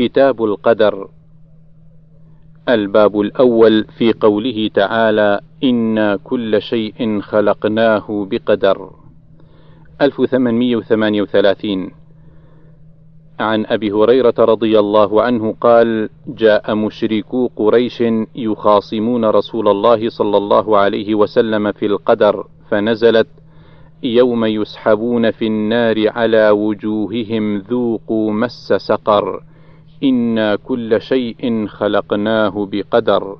كتاب القدر. الباب الأول في قوله تعالى: إنا كل شيء خلقناه بقدر. 1838 عن أبي هريرة رضي الله عنه قال: جاء مشركو قريش يخاصمون رسول الله صلى الله عليه وسلم في القدر فنزلت: يوم يسحبون في النار على وجوههم ذوقوا مس سقر. إنا كل شيء خلقناه بقدر.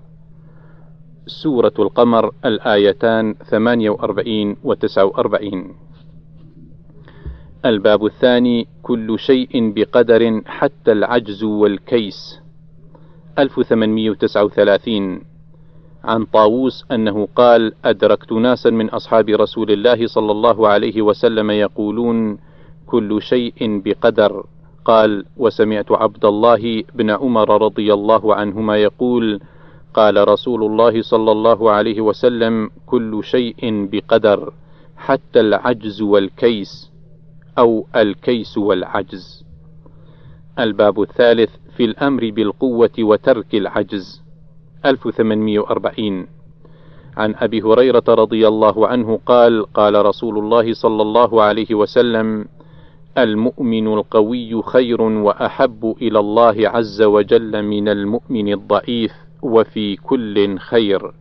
سورة القمر الآيتان 48 و 49 الباب الثاني كل شيء بقدر حتى العجز والكيس. 1839 عن طاووس أنه قال أدركت ناسا من أصحاب رسول الله صلى الله عليه وسلم يقولون كل شيء بقدر. قال وسمعت عبد الله بن عمر رضي الله عنهما يقول قال رسول الله صلى الله عليه وسلم كل شيء بقدر حتى العجز والكيس أو الكيس والعجز. الباب الثالث في الأمر بالقوة وترك العجز. 1840 عن أبي هريرة رضي الله عنه قال قال رسول الله صلى الله عليه وسلم المؤمن القوي خير وأحب إلى الله عز وجل من المؤمن الضعيف وفي كل خير.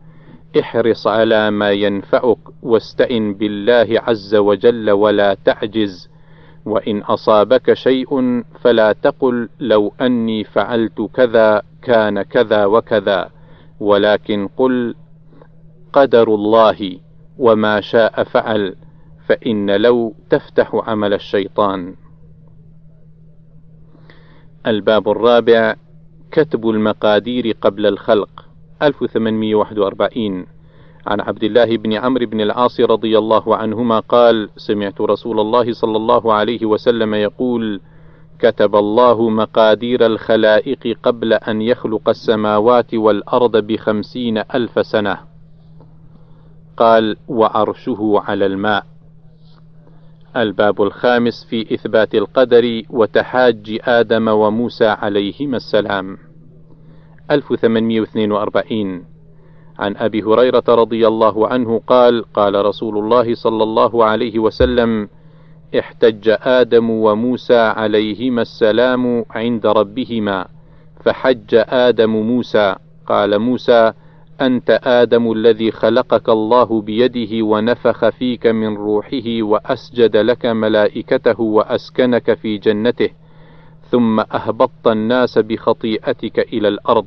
احرص على ما ينفعك واستئن بالله عز وجل ولا تعجز. وإن أصابك شيء فلا تقل لو أني فعلت كذا كان كذا وكذا. ولكن قل قدر الله وما شاء فعل. فإن لو تفتح عمل الشيطان. الباب الرابع كتب المقادير قبل الخلق 1841 عن عبد الله بن عمرو بن العاص رضي الله عنهما قال: سمعت رسول الله صلى الله عليه وسلم يقول: كتب الله مقادير الخلائق قبل أن يخلق السماوات والأرض بخمسين ألف سنة. قال وعرشه على الماء. الباب الخامس في إثبات القدر وتحاج آدم وموسى عليهما السلام. 1842 عن أبي هريرة رضي الله عنه قال قال رسول الله صلى الله عليه وسلم احتج آدم وموسى عليهما السلام عند ربهما فحج آدم موسى. قال موسى أنت آدم الذي خلقك الله بيده ونفخ فيك من روحه وأسجد لك ملائكته وأسكنك في جنته ثم أهبطت الناس بخطيئتك إلى الأرض.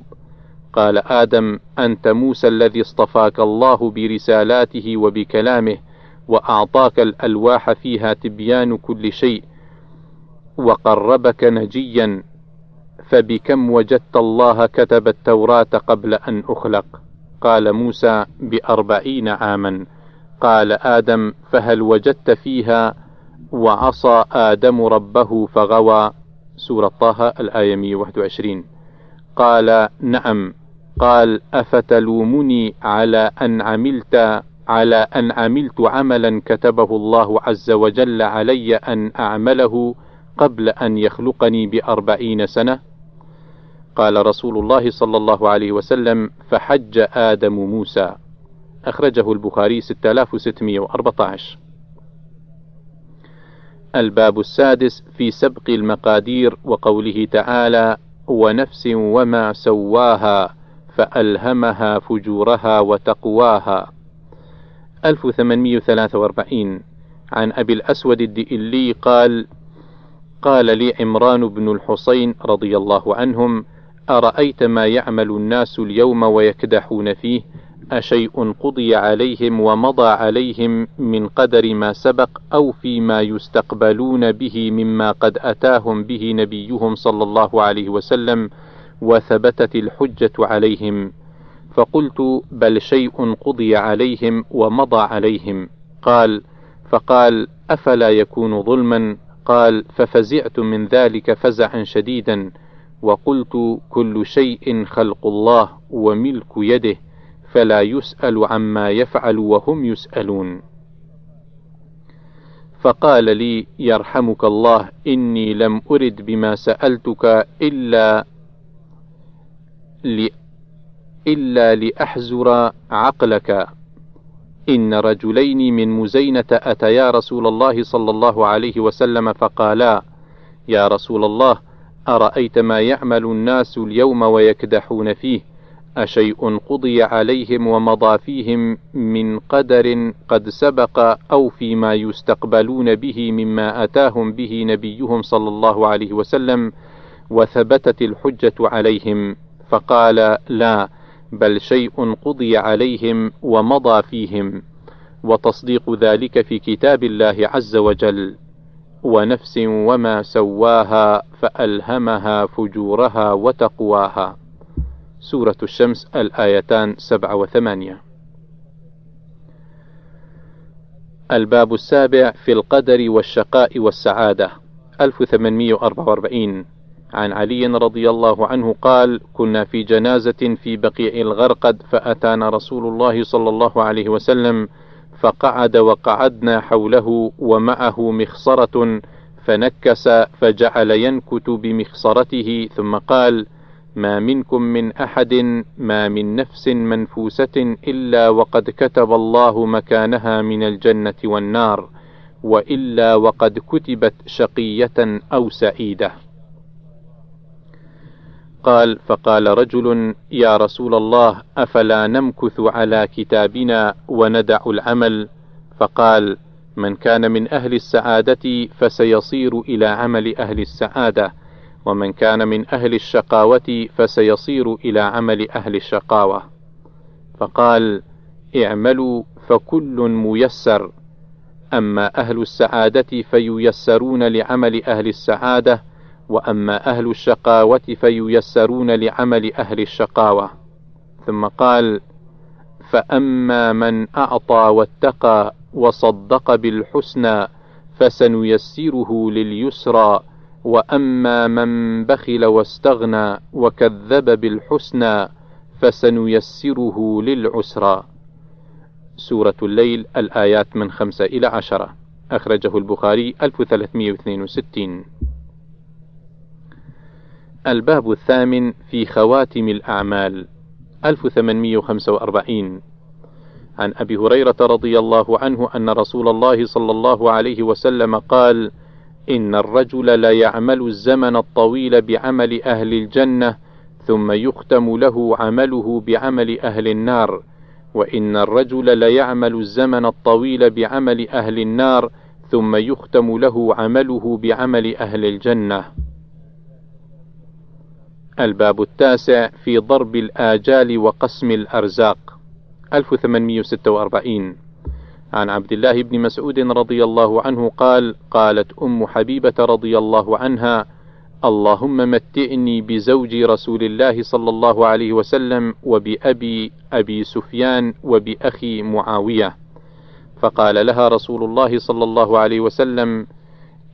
قال آدم أنت موسى الذي اصطفاك الله برسالاته وبكلامه وأعطاك الألواح فيها تبيان كل شيء وقربك نجيا فبكم وجدت الله كتب التوراة قبل أن أخلق. قال موسى بأربعين عاما. قال آدم فهل وجدت فيها؟ وعصى آدم ربه فغوى. سورة طه الآية 121 قال نعم. قال أفتلومني على أن عملت على أن عملت عملا كتبه الله عز وجل علي أن أعمله قبل أن يخلقني بأربعين سنة؟ قال رسول الله صلى الله عليه وسلم فحج آدم موسى. أخرجه البخاري 6614 الباب السادس في سبق المقادير وقوله تعالى ونفس وما سواها فألهمها فجورها وتقواها. 1843 عن أبي الأسود الدئلي قال قال لي عمران بن الحصين رضي الله عنهم أرأيت ما يعمل الناس اليوم ويكدحون فيه؟ أشيء قضي عليهم ومضى عليهم من قدر ما سبق أو فيما يستقبلون به مما قد أتاهم به نبيهم صلى الله عليه وسلم وثبتت الحجة عليهم. فقلت بل شيء قضي عليهم ومضى عليهم. قال فقال أفلا يكون ظلما؟ قال ففزعت من ذلك فزعا شديدا. وقلت كل شيء خلق الله وملك يده فلا يسأل عما يفعل وهم يسألون. فقال لي يرحمك الله إني لم أرد بما سألتك إلا ل... إلا لأحزر عقلك. إن رجلين من مزينة أتيا رسول الله صلى الله عليه وسلم فقالا يا رسول الله أرأيت ما يعمل الناس اليوم ويكدحون فيه؟ أشيء قضي عليهم ومضى فيهم من قدر قد سبق أو فيما يستقبلون به مما أتاهم به نبيهم صلى الله عليه وسلم وثبتت الحجة عليهم. فقال لا بل شيء قضي عليهم ومضى فيهم. وتصديق ذلك في كتاب الله عز وجل. ونفس وما سواها فألهمها فجورها وتقواها. سورة الشمس الآيتان سبعة وثمانية. الباب السابع في القدر والشقاء والسعادة. 1844 عن علي رضي الله عنه قال كنا في جنازة في بقيع الغرقد فأتانا رسول الله صلى الله عليه وسلم فقعد وقعدنا حوله ومعه مخصرة فنكس فجعل ينكت بمخصرته ثم قال ما منكم من أحد ما من نفس منفوسة إلا وقد كتب الله مكانها من الجنة والنار وإلا وقد كتبت شقية أو سعيدة. قال فقال رجل يا رسول الله أفلا نمكث على كتابنا وندع العمل؟ فقال من كان من أهل السعادة فسيصير إلى عمل أهل السعادة ومن كان من أهل الشقاوة فسيصير إلى عمل أهل الشقاوة. فقال اعملوا فكل ميسر. أما أهل السعادة فييسرون لعمل أهل السعادة وأما أهل الشقاوة فييسرون لعمل أهل الشقاوة. ثم قال فأما من أعطى واتقى وصدق بالحسنى فسنيسره لليسرى وأما من بخل واستغنى وكذب بالحسنى فسنيسره للعسرى. سورة الليل الآيات من خمسة إلى عشرة. أخرجه البخاري 1362 الباب الثامن في خواتم الأعمال 1845 عن أبي هريرة رضي الله عنه أن رسول الله صلى الله عليه وسلم قال: إن الرجل ليعمل الزمن الطويل بعمل أهل الجنة ثم يختم له عمله بعمل أهل النار، وإن الرجل ليعمل الزمن الطويل بعمل أهل النار ثم يختم له عمله بعمل أهل الجنة. الباب التاسع في ضرب الآجال وقسم الأرزاق. 1846 عن عبد الله بن مسعود رضي الله عنه قال قالت أم حبيبة رضي الله عنها اللهم متئني بزوج رسول الله صلى الله عليه وسلم وبأبي أبي سفيان وبأخي معاوية. فقال لها رسول الله صلى الله عليه وسلم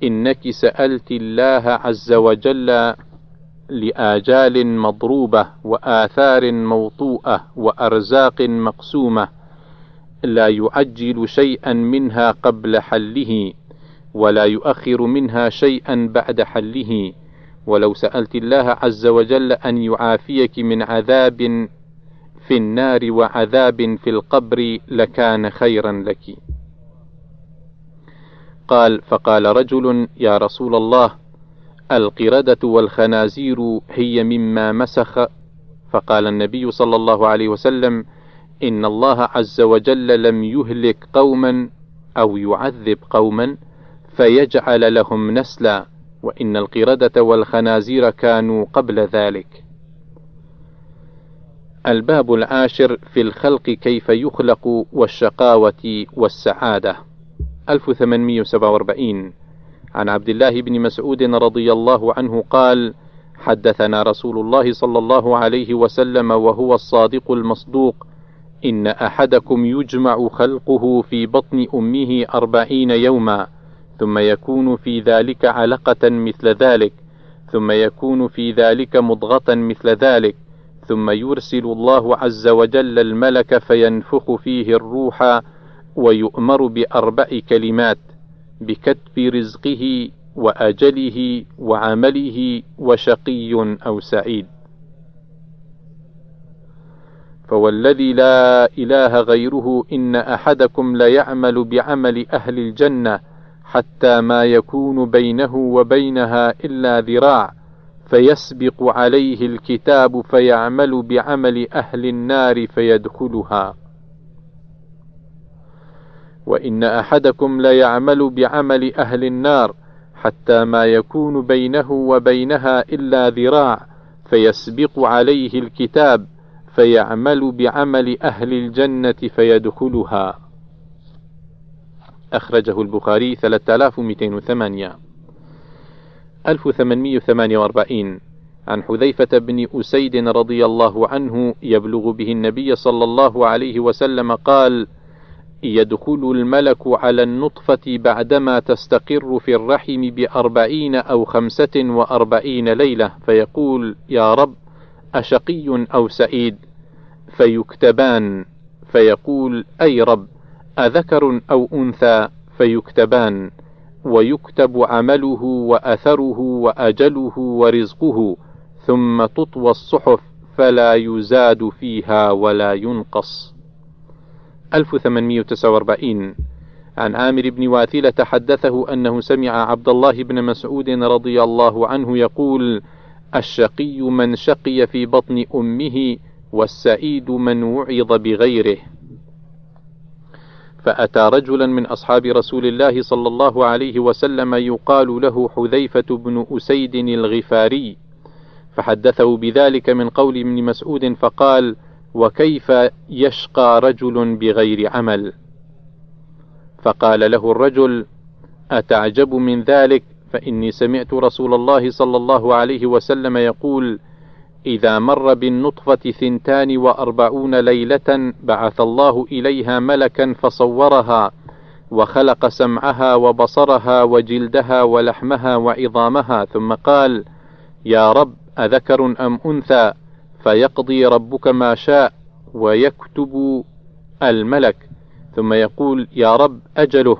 إنك سألت الله عز وجل لآجال مضروبة وآثار موطوءة وأرزاق مقسومة لا يعجل شيئا منها قبل حله ولا يؤخر منها شيئا بعد حله. ولو سألت الله عز وجل أن يعافيك من عذاب في النار وعذاب في القبر لكان خيرا لك. قال فقال رجل يا رسول الله القردة والخنازير هي مما مسخ. فقال النبي صلى الله عليه وسلم إن الله عز وجل لم يهلك قوما أو يعذب قوما فيجعل لهم نسلا وإن القردة والخنازير كانوا قبل ذلك. الباب العاشر في الخلق كيف يخلق والشقاوة والسعادة. 1847 عن عبد الله بن مسعود رضي الله عنه قال: حدثنا رسول الله صلى الله عليه وسلم وهو الصادق المصدوق. إن أحدكم يجمع خلقه في بطن أمه أربعين يوما ثم يكون في ذلك علقة مثل ذلك ثم يكون في ذلك مضغة مثل ذلك ثم يرسل الله عز وجل الملك فينفخ فيه الروح ويؤمر بأربع كلمات بكتب رزقه وأجله وعمله وشقي أو سعيد. فوالذي لا إله غيره إن أحدكم ليعمل بعمل أهل الجنة حتى ما يكون بينه وبينها إلا ذراع فيسبق عليه الكتاب فيعمل بعمل أهل النار فيدخلها. وإن أحدكم ليعمل بعمل أهل النار حتى ما يكون بينه وبينها إلا ذراع فيسبق عليه الكتاب فيعمل بعمل أهل الجنة فيدخلها. أخرجه البخاري 3208 1848 عن حذيفة بن أسيد رضي الله عنه يبلغ به النبي صلى الله عليه وسلم قال: يدخل الملك على النطفة بعدما تستقر في الرحم بأربعين أو خمسة وأربعين ليلة فيقول يا رب أشقي أو سعيد؟ فيكتبان فيقول أي رب أذكر أو أنثى؟ فيكتبان ويكتب عمله وأثره وأجله ورزقه ثم تطوى الصحف فلا يزاد فيها ولا ينقص. 1849 عن عامر بن واثلة حدثه أنه سمع عبد الله بن مسعود رضي الله عنه يقول: الشقي من شقي في بطن أمه والسعيد من وعظ بغيره. فأتى رجلا من أصحاب رسول الله صلى الله عليه وسلم يقال له حذيفة بن أسيد الغفاري، فحدثه بذلك من قول ابن مسعود فقال: وكيف يشقى رجل بغير عمل؟ فقال له الرجل أتعجب من ذلك؟ فإني سمعت رسول الله صلى الله عليه وسلم يقول إذا مر بالنطفة ثنتان وأربعون ليلة بعث الله إليها ملكا فصورها وخلق سمعها وبصرها وجلدها ولحمها وعظامها ثم قال يا رب أذكر أم أنثى؟ فيقضي ربك ما شاء ويكتب الملك. ثم يقول يا رب أجله.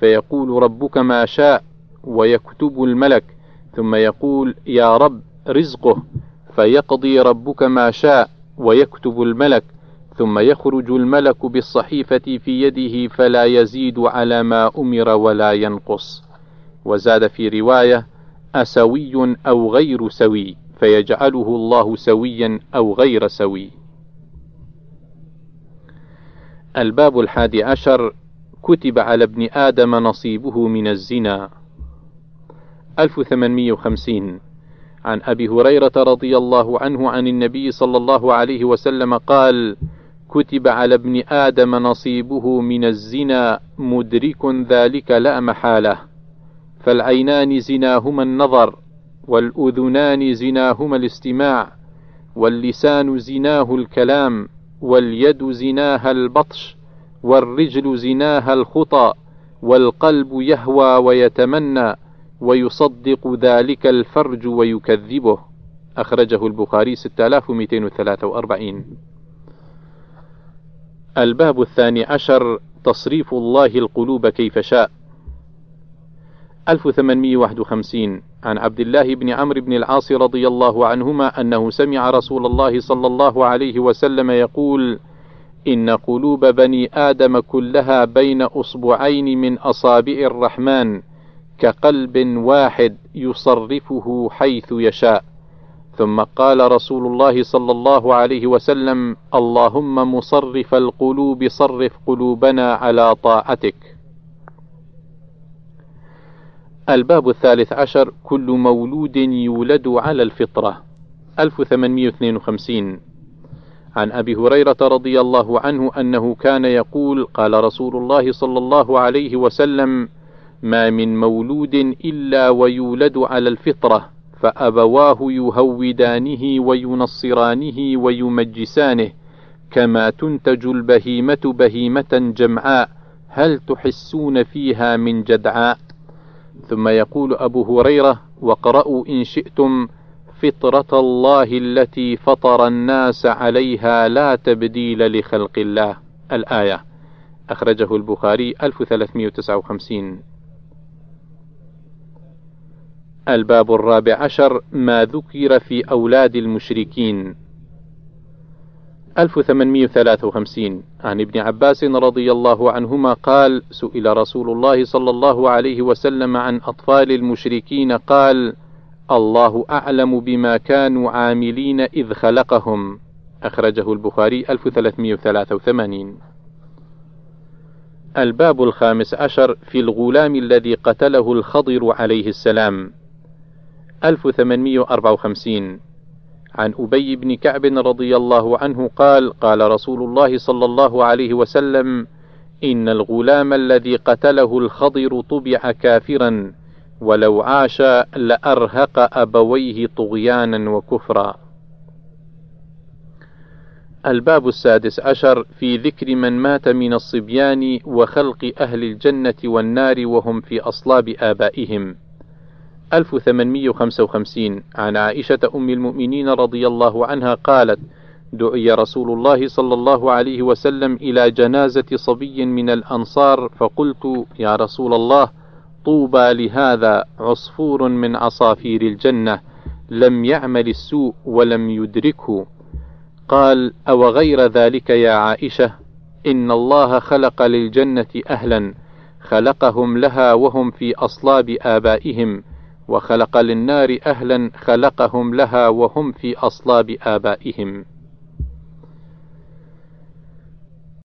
فيقول ربك ما شاء ويكتب الملك. ثم يقول يا رب رزقه. فيقضي ربك ما شاء ويكتب الملك. ثم يخرج الملك بالصحيفة في يده فلا يزيد على ما أمر ولا ينقص. وزاد في رواية أسوي أو غير سوي. فيجعله الله سويا أو غير سوي. الباب الحادي عشر كتب على ابن آدم نصيبه من الزنا. 1850 عن أبي هريرة رضي الله عنه عن النبي صلى الله عليه وسلم قال: كتب على ابن آدم نصيبه من الزنا مدرك ذلك لا محالة، فالعينان زناهما النظر، والأذنان زناهما الاستماع واللسان زناه الكلام واليد زناها البطش والرجل زناها الخطى والقلب يهوى ويتمنى ويصدق ذلك الفرج ويكذبه. أخرجه البخاري 6243 الباب الثاني عشر تصريف الله القلوب كيف شاء. 1851 عن عبد الله بن عمرو بن العاص رضي الله عنهما أنه سمع رسول الله صلى الله عليه وسلم يقول: إن قلوب بني آدم كلها بين أصبعين من أصابع الرحمن كقلب واحد يصرفه حيث يشاء. ثم قال رسول الله صلى الله عليه وسلم: اللهم مصرف القلوب صرف قلوبنا على طاعتك. الباب الثالث عشر كل مولود يولد على الفطرة. 1852 عن أبي هريرة رضي الله عنه أنه كان يقول قال رسول الله صلى الله عليه وسلم ما من مولود إلا ويولد على الفطرة فأبواه يهودانه وينصرانه ويمجسانه كما تنتج البهيمة بهيمة جمعاء هل تحسون فيها من جدعاء؟ ثم يقول أبو هريرة وقرأوا إن شئتم فطرة الله التي فطر الناس عليها لا تبديل لخلق الله. الآية. أخرجه البخاري 1359 الباب الرابع عشر ما ذكر في أولاد المشركين. 1853 عن ابن عباس رضي الله عنهما قال سئل رسول الله صلى الله عليه وسلم عن أطفال المشركين قال الله أعلم بما كانوا عاملين إذ خلقهم. أخرجه البخاري 1383 الباب الخامس عشر في الغلام الذي قتله الخضر عليه السلام. 1854 عن أبي بن كعب رضي الله عنه قال قال رسول الله صلى الله عليه وسلم إن الغلام الذي قتله الخضر طبع كافرا ولو عاش لأرهق أبويه طغيانا وكفرا. الباب السادس عشر في ذكر من مات من الصبيان وخلق أهل الجنة والنار وهم في أصلاب آبائهم. 1855 عن عائشة أم المؤمنين رضي الله عنها قالت: دعي رسول الله صلى الله عليه وسلم إلى جنازة صبي من الأنصار فقلت يا رسول الله طوبى لهذا عصفور من عصافير الجنة لم يعمل السوء ولم يدركه. قال أو غير ذلك يا عائشة إن الله خلق للجنة أهلا خلقهم لها وهم في أصلاب آبائهم وخلق للنار أهلا خلقهم لها وهم في أصلاب آبائهم.